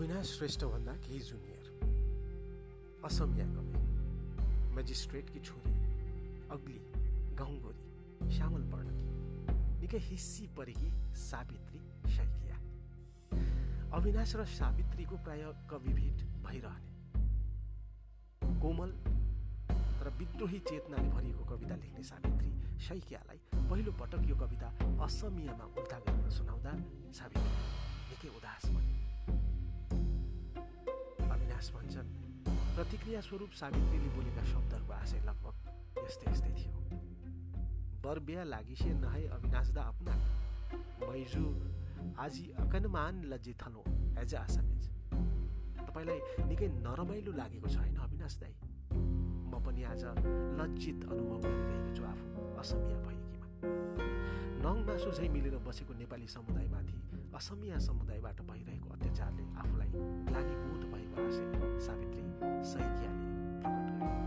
अविनाश श्रेष्ठभन्दा केही जुनियर। असमिया कवि मेजिस्ट्रेटकी छोरी अग्ली गाउँगोरी श्यामल पर्णकी निकै हिस्सी परेकी सावित्री शैकिया। अविनाश र सावित्रीको प्राय कवि भेट भइरहने। कोमल तर विद्रोही चेतनाले भरिएको कविता लेख्ने सावित्री शैकियालाई पहिलो पटक यो कविता असमियामा उल्टा गरेर सुनाउँदा सावित्री निकै उदास बने। अविनाश भन्छन्। प्रतिक्रिया स्वरूप सावित्रीले बोलेका शब्दहरूको आशय लगभग यस्तै यस्तै थियो। बरबिया लागिसे नहे अविनाश दा अपना मैजु आजी अकनमान लज्जित थलो एज आसामिज। तपाईँलाई निकै नरमाइलो लागेको छ होइन अविनाश दाई? म पनि आज लज्जित अनुभव गरिरहेको छु आफू असमिया भएकीमा। नङ मासु झै मिलेर बसेको नेपाली समुदायमाथि असमिया समुदायबाट भइरहेको अत्याचारले आफूलाई ग्लानीबोध आशय सावित्री सैकियाले प्रकट गरे।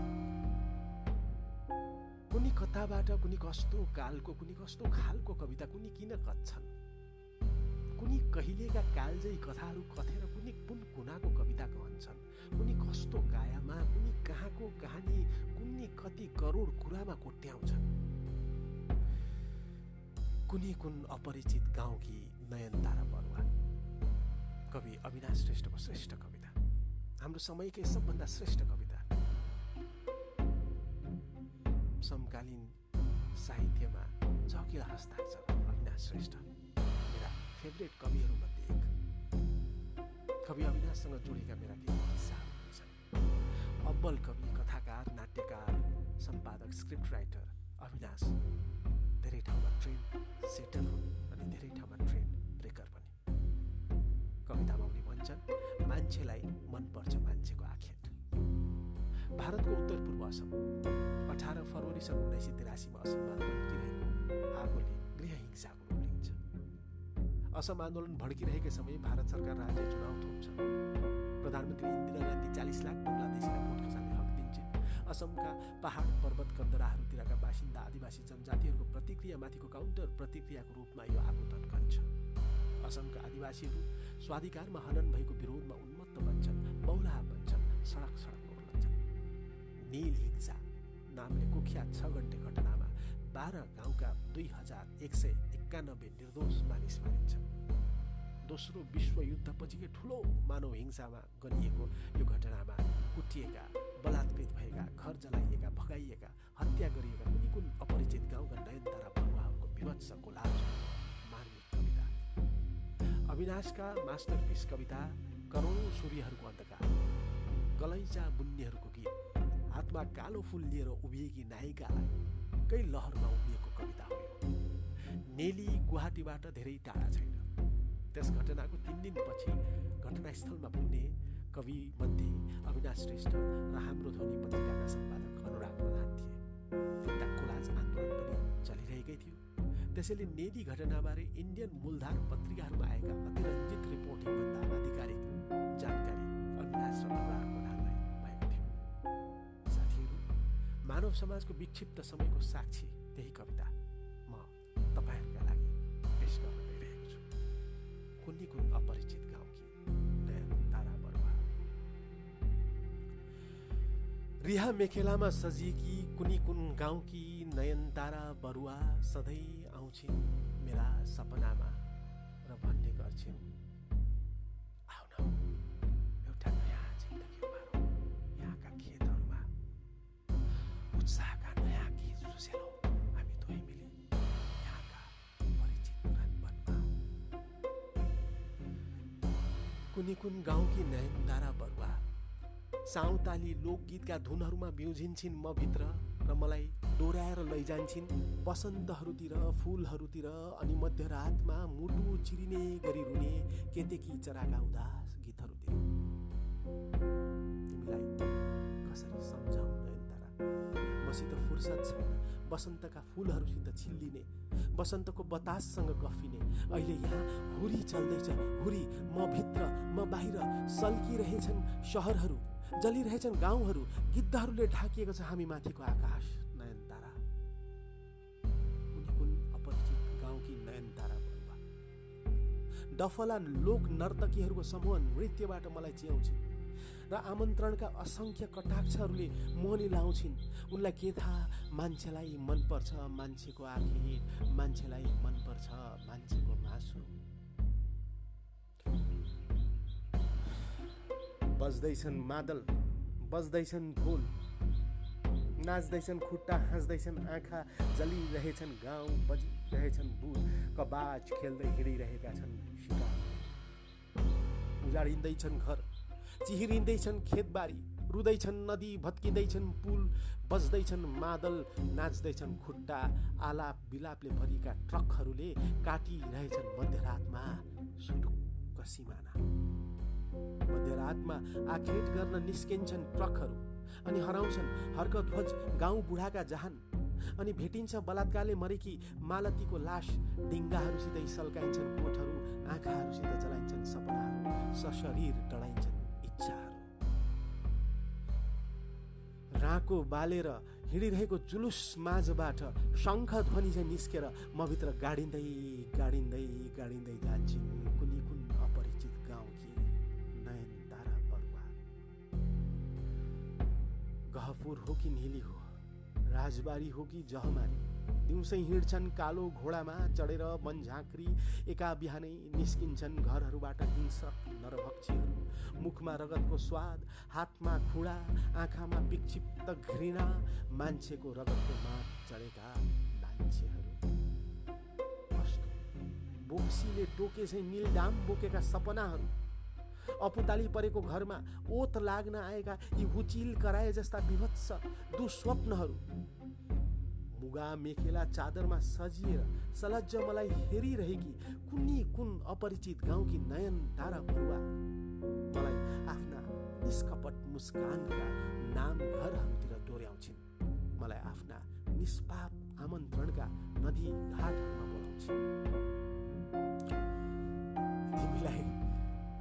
कुनै कथाबाट कुनै कस्तो कालको कुनै कस्तो खालको कविता कुनै किन कच्छन्? कुनै कहिलेका कालजै कथाहरू कथेर कुनै कुन कुनाको कविता कहन्छन्? कुनै कस्तो कायामा कुनै कहाँको कहानी कुनै कति करोड कुरामा कोट्याउँछन्? कुनै कुन अपरिचित गाउँकी नयनतारा बरुवा। कवि अविनाश श्रेष्ठको श्रेष्ठ कविता। हाम्रो समयकै सबभन्दा श्रेष्ठ कविता। समकालीन साहित्यमा झकिला हस्ताक्षर अविनाश श्रेष्ठ मेरा फेभरेट कविहरूमध्ये एक। कवि अविनाशसँग जोडेका मेरा केही किस्साहरू छन् अब्बल कवि कथाकार नाट्यकार सम्पादक स्क्रिप्ट राइटर अविनाश। धेरै ठाउँमा ट्रेन सेटल हुन् अनि धेरै ठाउँमा मान्छेलाई मनपर्छ मान्छेको आखेट भारतको उत्तर पूर्व असम अठार फरवरी सन् उन्नाइस सय तिरासीमा असममा भड्किरहेको आगोले गृह हिंसाको रूप लिन्छ। असम आन्दोलन भड्किरहेकै समय भारत सरकार राज्य चुनाव थोप्छ। प्रधानमन्त्री इन्दिरा गान्धी चालिस लाख बङ्गलादेशीलाई भोट खसाल्ने हक दिन्छन् असमका पहाड पर्वत कन्दराहरूतिरका बासिन्दा आदिवासी जनजातिहरूको प्रतिक्रियामाथिको काउन्टर प्रतिक्रियाको रूपमा यो आगो तन्कन्छ असमका आदिवासीहरू स्वाधिकारमा हनन भएको विरोधमा उन्मत्त बन्छन् बौलाहा बन्छन् सडक सडक ओर्लन्छन् नील हिंसा नामले कुख्यात छ घन्टे घटनामा बाह्र गाउँका दुई हजार एक सय एकानब्बे निर्दोष मानिस मारिन्छन् दोस्रो विश्वयुद्धपछिकै ठुलो मानव हिंसामा गरिएको यो घटनामा कुटिएका बलात्कृत भएका घर जलाइएका भगाइएका हत्या गरिएका कुनै कुन अपरिचित गाउँका नयनतारा बरुवाहरूको विभत्स कोलाज मार्मिक कविता अविनाशका मास्टरपिस कविता करोडौँ सूर्यहरूको अन्धकार। गलैचा बुन्नेहरूको गीत। हातमा कालो फुल लिएर उभिएकी नायिकालाई कै लहरमा उभिएको कविता हो नेली गुवाहाटीबाट धेरै टाढा छैन। त्यस घटनाको तिन दिनपछि घटनास्थलमा पुग्ने कवि मध्ये अविनाश श्रेष्ठ र हाम्रो ध्वनि पत्रिकाका सम्पादक अनुराग प्रधान थिए। तिनवटा कोलाज आन्दोलन पनि चलिरहेकै थियो। त्यसैले नेदी घटनाबारे इन्डियन मूलधार पत्रिकाहरूमा आएका अतिरञ्जित रिपोर्टिङभन्दा मानव समाजको विक्षिप्त समयको साक्षी त्यही कविता म तपाईँहरूका लागि पेस गर्न कुन्नी कुन अपरिचित गाउँकी नयन तारा बरुवा। रिहा मेखेलामा सजिएकी कुनी कुन गाउँकी नयन तारा बरुवा सधैँ आउँछिन् मेरा सपनामा र भन्ने गर्छिन्। कुनै कुन गाउँकी नयनतारा बरुवा। साउताली लोकगीतका धुनहरूमा बिउझिन्छन् म भित्र र मलाई डोर्याएर लैजान्छन् बसन्तहरूतिर फुलहरूतिर अनि मध्यरातमा मुटु चिरिने गरी रुने केतेकी चराका उदास गीतहरूतिर। तिमीलाई कसरी सम्झाउ नयनतारा मसित फुर्सद छैन। बसन्तका फुलहरूसित छिल्लिने बसन्तको बताससँग गफिने। अहिले यहाँ हुरी चल्दैछ हुरी म भित्र म बाहिर सल्किरहेछन् सहरहरू जलिरहेछन् गाउँहरू गिद्धहरूले ढाकिएको छ हामी माथिको आकाश नयनतारा। कुनै कुन अपरिचित गाउँकी नयनतारा बरुवा डफला लोक नर्तकीहरूको समूह नृत्यबाट मलाई च्याउँछिन्। र आमन्त्रणका असङ्ख्य कटाक्षहरूले मोहनी लाउँछिन्। उनलाई के थाहा? मान्छेलाई मनपर्छ मान्छेको आखेट मान्छेलाई मनपर्छ मान्छेको मासु। बज्दैछन् मादल बज्दैछन् ढोल। नाच्दैछन् खुट्टा हाँस्दैछन् आँखा जलिरहेछन् गाउँ बजिरहेछन् बुध कबाज खेल्दै हिँडिरहेका छन् उजाडिँदैछन् घर चिहिरिँदैछन् खेतबारी रुँदैछन् नदी भत्किँदैछन् पुल बज्दैछन् मादल नाच्दैछन् खुट्टा आलाप बिलापले भरिका ट्रकहरूले काटिरहेछन् मध्यरातमा सुटुक्क सिमाना। मध्यरातमा आखेट गर्न निस्किन्छन् ट्रकहरू अनि हराउँछन् हर्कध्वज गाउँ बुढाका जहान। अनि भेटिन्छ बलात्कारले मरेकी मालतीको लास डिङ्गाहरूसितै सल्काइन्छन् कोठहरू आँखाहरूसित चलाइन्छन् सपनाहरू सशरीर टडाइन्छन् राको बालेर हिँडिरहेको जुलुस माझबाट शङ्ख ध्वनि चाहिँ निस्केर भित्र गाडिँदै गाडिँदै गाडिँदै जान्छन् कुनै कुन अपरिचित गाउँकी नयन तारा परुवा गहपुर हो कि नेली हो राजबारी हो कि जहमारी दिउँसै हिँड्छन् कालो घोडामा चढेर झाँक्री एका बिहानै निस्किन्छन् घरहरूबाट हिंसक नरभक्षीहरू। मुखमा रगतको स्वाद हातमा खुडा आँखामा विक्षिप्त घृणा मान्छेको रगतको माथ चढेका मान्छेहरू। बोक्सीले टोके चाहिँ निलडाम बोकेका सपनाहरू। अपुताली परेको घरमा ओत लाग्न आएका यी हुचिल कराए जस्ता विभत्स दुस्वप्नहरू। मुगा मेखेला चादरमा सजिएर सलज्ज मलाई हेरिरहेकी कुनै कुन अपरिचित गाउँकी नयन तारा बरुवा। मलाई आफ्ना निष्कपट मुस्कानका नाम घरहरूतिर डोर्याउँछिन्। मलाई आफ्ना निष्पाप आमन्त्रणका नदी घाटहरूमा बोलाउँछिन्। तिमीलाई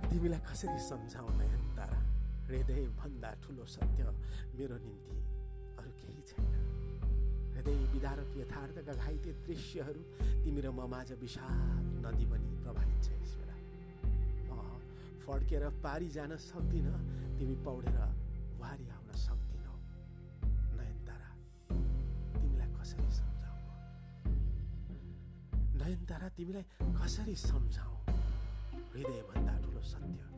तिमीलाई कसरी सम्झाउ नयन तारा? हृदय भन्दा ठुलो सत्य मेरो निम्ति विदारक यथार्थका घाइते दृश्यहरू तिमी र म माझ विशाल नदी बनी प्रभावित छ बेला म फड्केर पारी जान सक्दिनँ तिमी पौडेर वारी आउन सक्दिनौ। नयनतारा तिमीलाई कसरी सम्झाउ नयनतारा तिमीलाई कसरी सम्झाउ? हृदयभन्दा ठुलो सत्य।